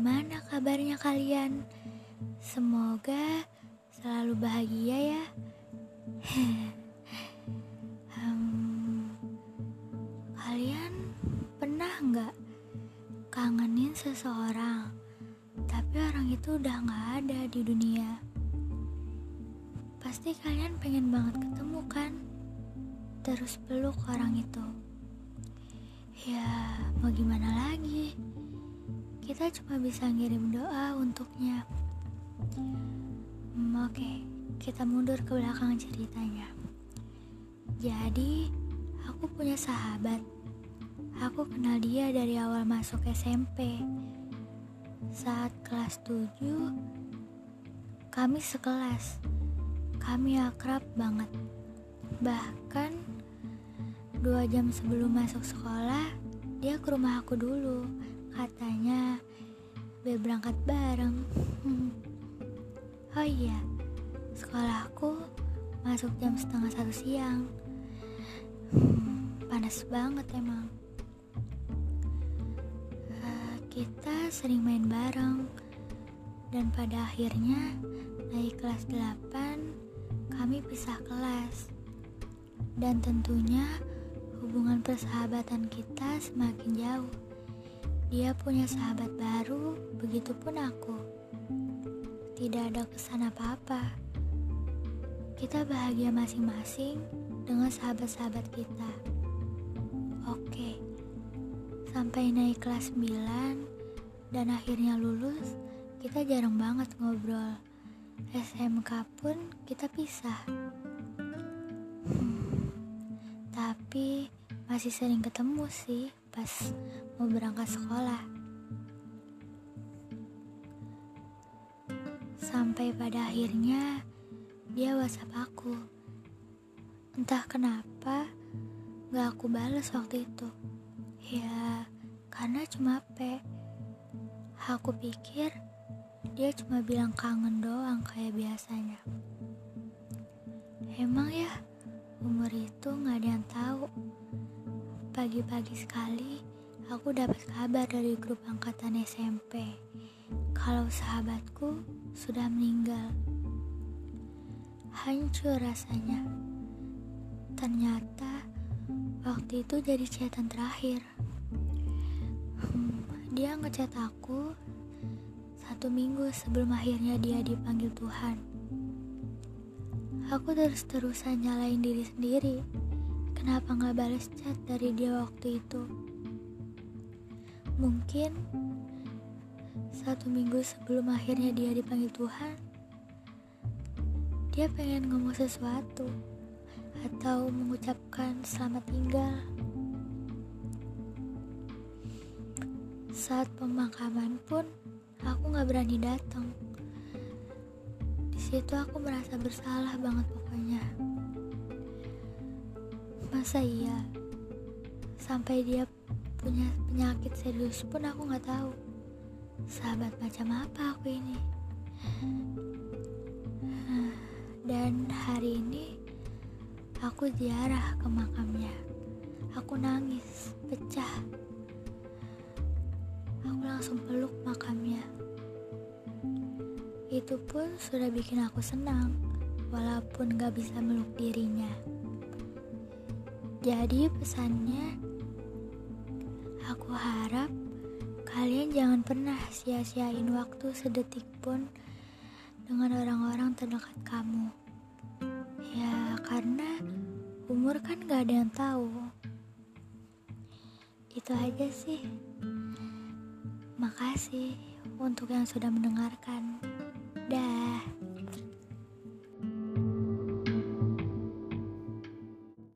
Gimana kabarnya kalian? Semoga selalu bahagia ya. Hmm, kalian pernah nggak kangenin seseorang, tapi orang itu udah nggak ada di dunia? Pasti kalian pengen banget ketemu kan? Terus peluk orang itu. Ya, mau gimana lagi? Kita cuma bisa ngirim doa untuknya. Hmm, Oke, kita mundur ke belakang ceritanya. Jadi, aku punya sahabat. Aku kenal dia dari awal masuk SMP. Saat kelas 7, kami sekelas. Kami akrab banget. Bahkan Dua jam sebelum masuk sekolah, dia ke rumah aku dulu. Katanya, biar berangkat bareng. oh iya, sekolahku masuk jam setengah satu siang. Hmm, panas banget emang. Uh, kita sering main bareng. Dan pada akhirnya, naik kelas 8, kami pisah kelas. Dan tentunya, hubungan persahabatan kita semakin jauh. Dia punya sahabat baru, begitupun aku. Tidak ada kesan apa-apa. Kita bahagia masing-masing dengan sahabat-sahabat kita. Oke, sampai naik kelas 9 dan akhirnya lulus, kita jarang banget ngobrol. SMK pun kita pisah. tapi masih sering ketemu sih pas mau berangkat sekolah. Sampai pada akhirnya dia WhatsApp aku. Entah kenapa gak aku balas waktu itu. Ya, karena cuma P. Aku pikir dia cuma bilang kangen doang kayak biasanya. Emang ya, Umur itu gak ada yang tahu. Pagi-pagi sekali, aku dapat kabar dari grup angkatan SMP kalau sahabatku sudah meninggal. Hancur rasanya. Ternyata waktu itu jadi chatan terakhir. Hmm, dia ngechat aku satu minggu sebelum akhirnya dia dipanggil Tuhan. Aku terus-terusan nyalain diri sendiri. Kenapa gak balas chat dari dia waktu itu? Mungkin satu minggu sebelum akhirnya dia dipanggil Tuhan, dia pengen ngomong sesuatu atau mengucapkan selamat tinggal. Saat pemakaman pun, aku gak berani datang situ aku merasa bersalah banget pokoknya. Masa iya? Sampai dia punya penyakit serius pun aku nggak tahu. Sahabat macam apa aku ini? Dan hari ini aku ziarah ke makamnya. Aku nangis, pecah. Aku langsung peluk makamnya. Itu pun sudah bikin aku senang, walaupun gak bisa meluk dirinya. Jadi pesannya, aku harap kalian jangan pernah sia-siain waktu sedetik pun dengan orang-orang terdekat kamu. Ya, karena umur kan gak ada yang tahu. Itu aja sih. Makasih untuk yang sudah mendengarkan. Dah.